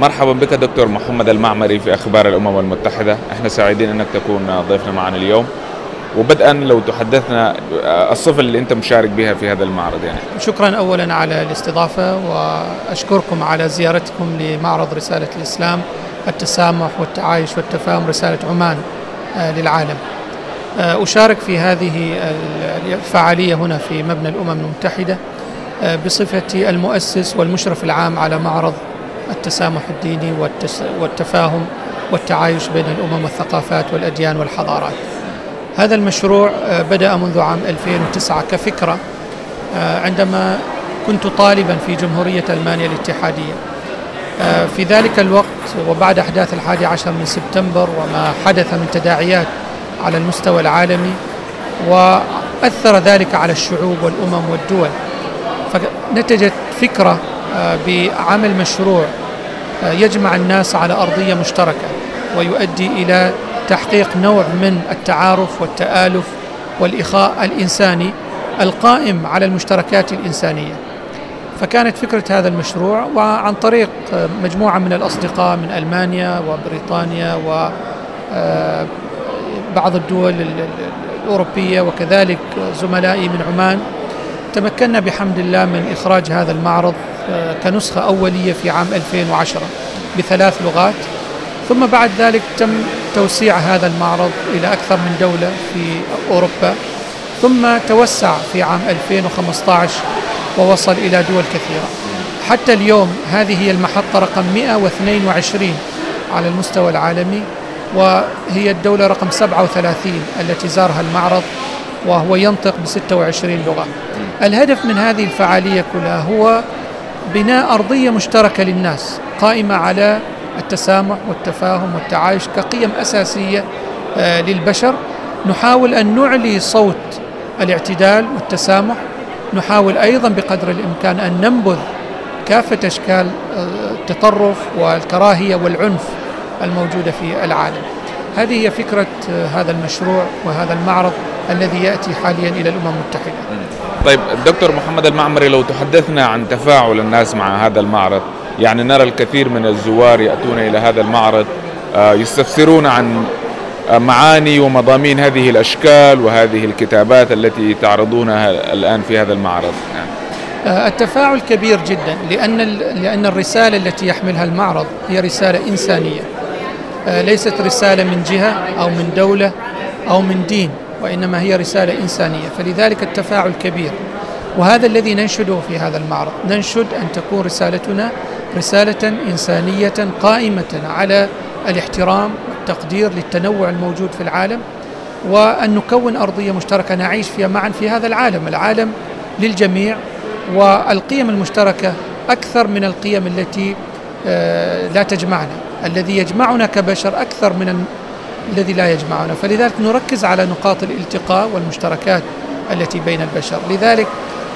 مرحبا بك دكتور محمد المعمري في أخبار الأمم المتحدة. إحنا سعيدين أنك تكون ضيفنا معنا اليوم. وبدءا لو تحدثنا الصفة اللي أنت مشارك بها في هذا المعرض يعني. شكرا أولا على الاستضافة وأشكركم على زيارتكم لمعرض رسالة الإسلام التسامح والتعايش والتفاهم رسالة عمان آه، للعالم. آه، أشارك في هذه الفعالية هنا في مبنى الأمم المتحدة آه، بصفتي المؤسس والمشرف العام على معرض التسامح الديني والتفاهم والتعايش بين الأمم والثقافات والأديان والحضارات. هذا المشروع آه، بدأ منذ عام 2009 كفكرة عندما كنت طالبا في جمهورية ألمانيا الاتحادية. في ذلك الوقت وبعد أحداث الحادي عشر من سبتمبر وما حدث من تداعيات على المستوى العالمي وأثر ذلك على الشعوب والأمم والدول فنتجت فكرة آه، بعمل مشروع آه، يجمع الناس على أرضية مشتركة ويؤدي إلى تحقيق نوع من التعارف والتآلف والإخاء الإنساني القائم على المشتركات الإنسانية. فكانت فكرة هذا المشروع وعن طريق آه، مجموعة من الأصدقاء من ألمانيا وبريطانيا و بعض الدول الأوروبية وكذلك زملائي من عمان تمكنا بحمد الله من إخراج هذا المعرض آه، كنسخة أولية في عام 2010 بثلاث لغات. ثم بعد ذلك تم توسيع هذا المعرض إلى أكثر من دولة في أوروبا. ثم توسع في عام 2015 ووصل إلى دول كثيرة. حتى اليوم هذه هي المحطة رقم 122 على المستوى العالمي وهي الدولة رقم 37 التي زارها المعرض. وهو ينطق ب 26 لغة. الهدف من هذه الفعالية كلها هو بناء أرضية مشتركة للناس قائمة على التسامح والتفاهم والتعايش كقيم أساسية آه، للبشر. نحاول أن نعلي صوت الاعتدال والتسامح. نحاول أيضا بقدر الإمكان أن ننبذ كافة أشكال آه، التطرف والكراهية والعنف الموجودة في العالم. هذه هي فكرة هذا المشروع وهذا المعرض. الذي يأتي حاليا إلى الأمم المتحدة. طيب الدكتور محمد المعمري لو تحدثنا عن تفاعل الناس مع هذا المعرض يعني نرى الكثير من الزوار يأتون إلى هذا المعرض آه، يستفسرون عن آه، معاني ومضامين هذه الأشكال وهذه الكتابات التي تعرضونها الآن في هذا المعرض. يعني. التفاعل كبير جدا لأن لأن الرسالة التي يحملها المعرض هي رسالة إنسانية. آه، ليست رسالة من جهة أو من دولة أو من دين. وإنما هي رسالة إنسانية. فلذلك التفاعل كبير. وهذا الذي ننشده في هذا المعرض ننشد أن تكون رسالتنا رسالة إنسانية قائمة على الاحترام والتقدير للتنوع الموجود في العالم وأن نكون أرضية مشتركة نعيش فيها معا في هذا العالم. العالم للجميع والقيم المشتركة أكثر من القيم التي آه، لا تجمعنا. الذي يجمعنا كبشر أكثر من الذي لا يجمعنا. فلذلك نركز على نقاط الالتقاء والمشتركات التي بين البشر. لذلك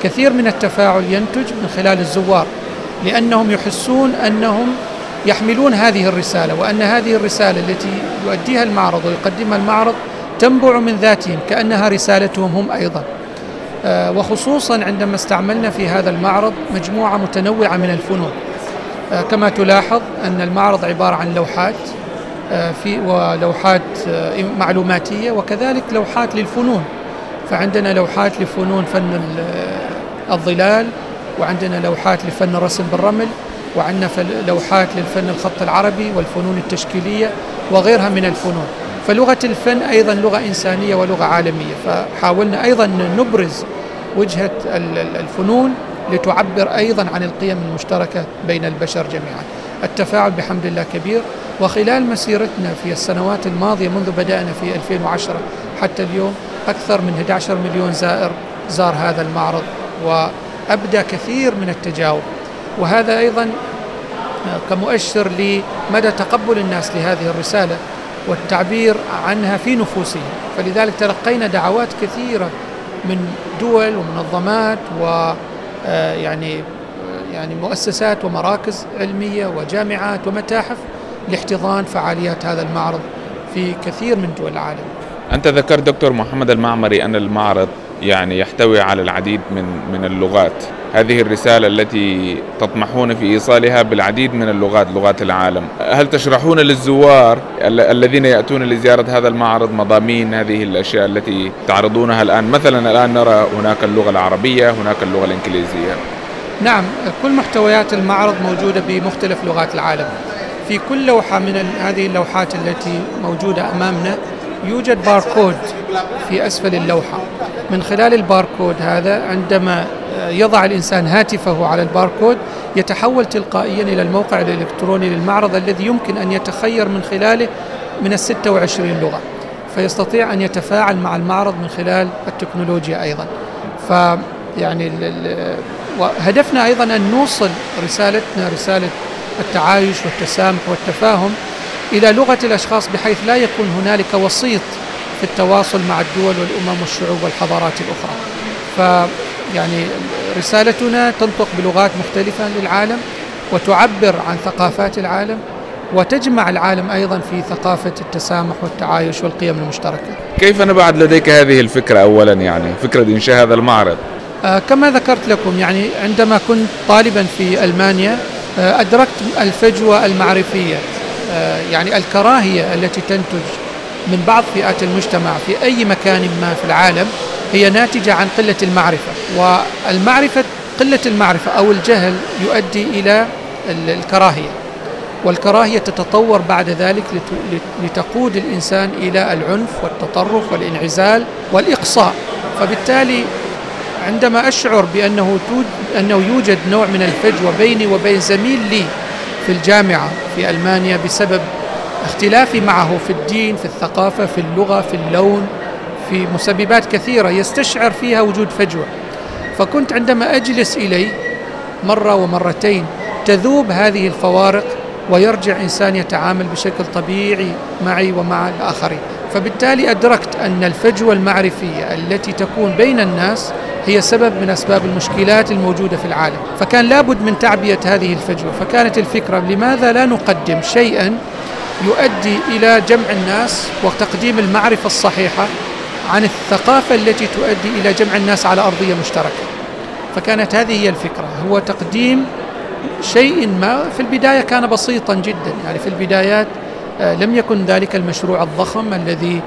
كثير من التفاعل ينتج من خلال الزوار لأنهم يحسون أنهم يحملون هذه الرسالة وأن هذه الرسالة التي يؤديها المعرض ويقدمها المعرض تنبع من ذاتهم كأنها رسالتهم هم أيضا. آه، وخصوصا عندما استعملنا في هذا المعرض مجموعة متنوعة من الفنون. آه، كما تلاحظ أن المعرض عبارة عن لوحات. في ولوحات آه، معلوماتية وكذلك لوحات للفنون. فعندنا لوحات لفنون فن الظلال وعندنا لوحات لفن الرسم بالرمل وعندنا لوحات للفن الخط العربي والفنون التشكيلية وغيرها من الفنون. فلغة الفن أيضا لغة إنسانية ولغة عالمية. فحاولنا أيضا نبرز وجهة الفنون لتعبر أيضا عن القيم المشتركة بين البشر جميعا. التفاعل بحمد الله كبير. وخلال مسيرتنا في السنوات الماضية منذ بدأنا في 2010 حتى اليوم أكثر من 11 مليون زائر زار هذا المعرض وأبدى كثير من التجاوب. وهذا أيضا كمؤشر لمدى تقبل الناس لهذه الرسالة والتعبير عنها في نفوسهم. فلذلك تلقينا دعوات كثيرة من دول ومنظمات و آه، يعني آه، يعني مؤسسات ومراكز علمية وجامعات ومتاحف لاحتضان فعاليات هذا المعرض في كثير من دول العالم. أنت ذكرت دكتور محمد المعمري أن المعرض يعني يحتوي على العديد من من اللغات. هذه الرسالة التي تطمحون في إيصالها بالعديد من اللغات لغات العالم. هل تشرحون للزوار الذين يأتون لزيارة هذا المعرض مضامين هذه الأشياء التي تعرضونها الآن؟ مثلا الآن نرى هناك اللغة العربية هناك اللغة الإنجليزية. نعم كل محتويات المعرض موجودة بمختلف لغات العالم. في كل لوحة من هذه اللوحات التي موجودة أمامنا يوجد باركود في أسفل اللوحة. من خلال الباركود هذا عندما يضع الإنسان هاتفه على الباركود يتحول تلقائيا إلى الموقع الإلكتروني للمعرض الذي يمكن أن يتخير من خلاله من الستة وعشرين لغة. فيستطيع أن يتفاعل مع المعرض من خلال التكنولوجيا أيضا. فيعني هدفنا أيضا أن نوصل رسالتنا رسالة التعايش والتسامح والتفاهم إلى لغة الأشخاص بحيث لا يكون هنالك وسيط في التواصل مع الدول والأمم والشعوب والحضارات الأخرى فيعني رسالتنا تنطق بلغات مختلفة للعالم وتعبر عن ثقافات العالم وتجمع العالم أيضا في ثقافة التسامح والتعايش والقيم المشتركة. كيف نبعد لديك هذه الفكرة اولا يعني فكرة إنشاء هذا المعرض؟ آه كما ذكرت لكم يعني عندما كنت طالبا في ألمانيا آه أدركت الفجوة المعرفية آه يعني الكراهية التي تنتج من بعض فئات المجتمع في أي مكان ما في العالم هي ناتجة عن قلة المعرفة. والمعرفة قلة المعرفة أو الجهل يؤدي إلى الكراهية. والكراهية تتطور بعد ذلك لتقود الإنسان إلى العنف والتطرف والانعزال والإقصاء. فبالتالي عندما أشعر بأنه أنه يوجد نوع من الفجوه بيني وبين زميل لي في الجامعة في ألمانيا بسبب اختلافي معه في الدين في الثقافة في اللغة في اللون في مسببات كثيرة يستشعر فيها وجود فجوة. فكنت عندما أجلس إليه مرة ومرتين تذوب هذه الفوارق ويرجع إنسان يتعامل بشكل طبيعي معي ومع الآخرين. فبالتالي أدركت أن الفجوة المعرفية التي تكون بين الناس هي سبب من أسباب المشكلات الموجودة في العالم، فكان لابد من تعبئة هذه الفجوة، فكانت الفكرة لماذا لا نقدم شيئا يؤدي إلى جمع الناس وتقديم المعرفة الصحيحة عن الثقافة التي تؤدي إلى جمع الناس على أرضية مشتركة. فكانت هذه هي الفكرة، هو تقديم شيء ما في البداية كان بسيطا جدا، يعني في البدايات لم يكن ذلك المشروع الضخم الذي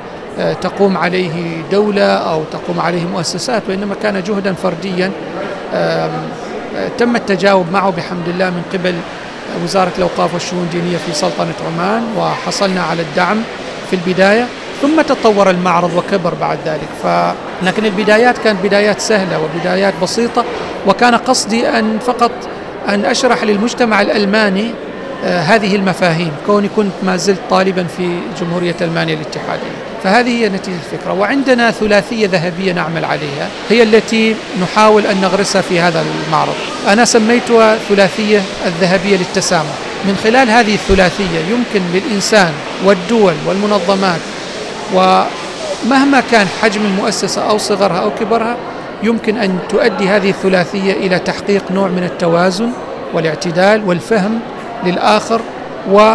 تقوم عليه دولة أو تقوم عليه مؤسسات وإنما كان جهدا فرديا. تم التجاوب معه بحمد الله من قبل وزارة الأوقاف والشؤون الدينية في سلطنة عمان وحصلنا على الدعم في البداية. ثم تطور المعرض وكبر بعد ذلك. ف... لكن البدايات كانت بدايات سهلة وبدايات بسيطة وكان قصدي أن فقط أن أشرح للمجتمع الألماني آه هذه المفاهيم كوني كنت ما زلت طالبا في جمهورية ألمانيا الاتحادية. فهذه هي نتيجة الفكرة. وعندنا ثلاثية ذهبية نعمل عليها. هي التي نحاول أن نغرسها في هذا المعرض. أنا سميتها ثلاثية الذهبية للتسامح. من خلال هذه الثلاثية يمكن للإنسان والدول والمنظمات ومهما كان حجم المؤسسة أو صغرها أو كبرها يمكن أن تؤدي هذه الثلاثية إلى تحقيق نوع من التوازن والاعتدال والفهم للآخر و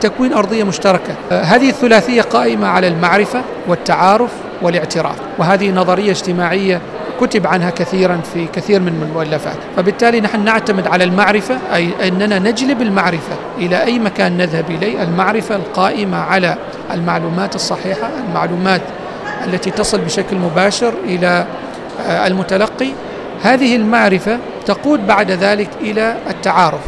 تكوين أرضية مشتركة. هذه الثلاثية قائمة على المعرفة والتعارف والاعتراف وهذه نظرية اجتماعية كتب عنها كثيرا في كثير من المؤلفات. فبالتالي نحن نعتمد على المعرفة أي أننا نجلب المعرفة إلى أي مكان نذهب إليه المعرفة القائمة على المعلومات الصحيحة المعلومات التي تصل بشكل مباشر إلى المتلقي. هذه المعرفة تقود بعد ذلك إلى التعارف.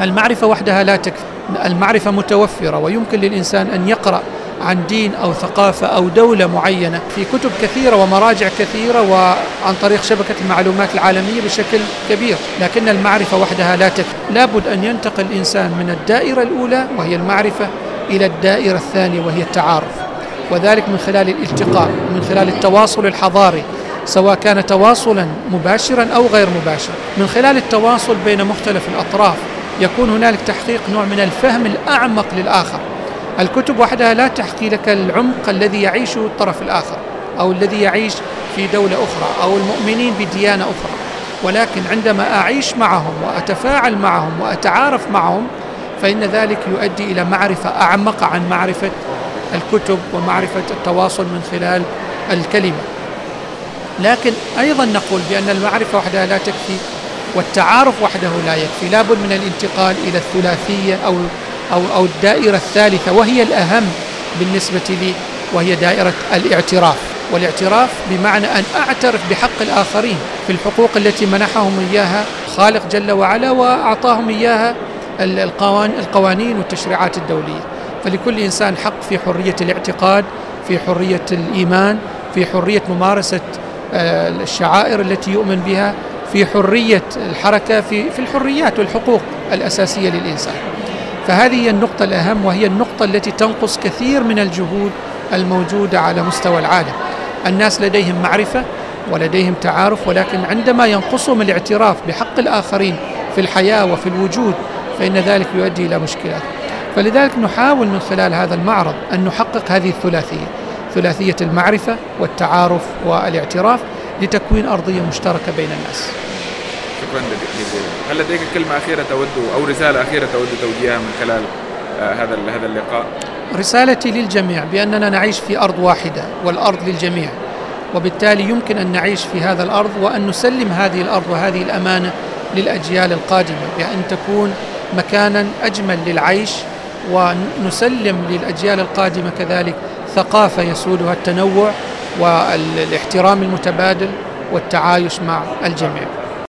المعرفة وحدها لا تكفي. المعرفة متوفرة ويمكن للإنسان أن يقرأ عن دين أو ثقافة أو دولة معينة في كتب كثيرة ومراجع كثيرة وعن طريق شبكة المعلومات العالمية بشكل كبير. لكن المعرفة وحدها لا تكفي. لابد أن ينتقل الإنسان من الدائرة الأولى وهي المعرفة إلى الدائرة الثانية وهي التعارف. وذلك من خلال الالتقاء من خلال التواصل الحضاري سواء كان تواصلا مباشرا أو غير مباشر. من خلال التواصل بين مختلف الأطراف يكون هنالك تحقيق نوع من الفهم الأعمق للآخر. الكتب وحدها لا تحكي لك العمق الذي يعيشه الطرف الآخر أو الذي يعيش في دولة أخرى أو المؤمنين بديانة أخرى. ولكن عندما أعيش معهم وأتفاعل معهم وأتعارف معهم فإن ذلك يؤدي إلى معرفة أعمق عن معرفة الكتب ومعرفة التواصل من خلال الكلمة. لكن أيضا نقول بأن المعرفة وحدها لا تكفي والتعارف وحده لا يكفي. لابد من الانتقال إلى الثلاثية أو أو أو الدائرة الثالثة وهي الأهم بالنسبة لي وهي دائرة الاعتراف. والاعتراف بمعنى أن أعترف بحق الآخرين في الحقوق التي منحهم إياها خالق جل وعلا وأعطاهم إياها القوانين والتشريعات الدولية. فلكل إنسان حق في حرية الاعتقاد في حرية الإيمان في حرية ممارسة آه، الشعائر التي يؤمن بها في حرية الحركة في في الحريات والحقوق الأساسية للإنسان. فهذه هي النقطة الأهم وهي النقطة التي تنقص كثير من الجهود الموجودة على مستوى العالم. الناس لديهم معرفة ولديهم تعارف ولكن عندما ينقصهم الاعتراف بحق الآخرين في الحياة وفي الوجود فإن ذلك يؤدي إلى مشكلات. فلذلك نحاول من خلال هذا المعرض أن نحقق هذه الثلاثية ثلاثية المعرفة والتعارف والاعتراف. لتكوين أرضية مشتركة بين الناس. شكرا جزيلا. هل لديك كلمة أخيرة تود أو رسالة أخيرة تود توجيهها من خلال آه، هذا هذا اللقاء؟ رسالتي للجميع بأننا نعيش في أرض واحدة والأرض للجميع وبالتالي يمكن أن نعيش في هذا الأرض وأن نسلم هذه الأرض وهذه الأمانة للأجيال القادمة بأن تكون مكانا أجمل للعيش ونسلم للأجيال القادمة كذلك ثقافة يسودها التنوع والاحترام المتبادل والتعايش مع الجميع.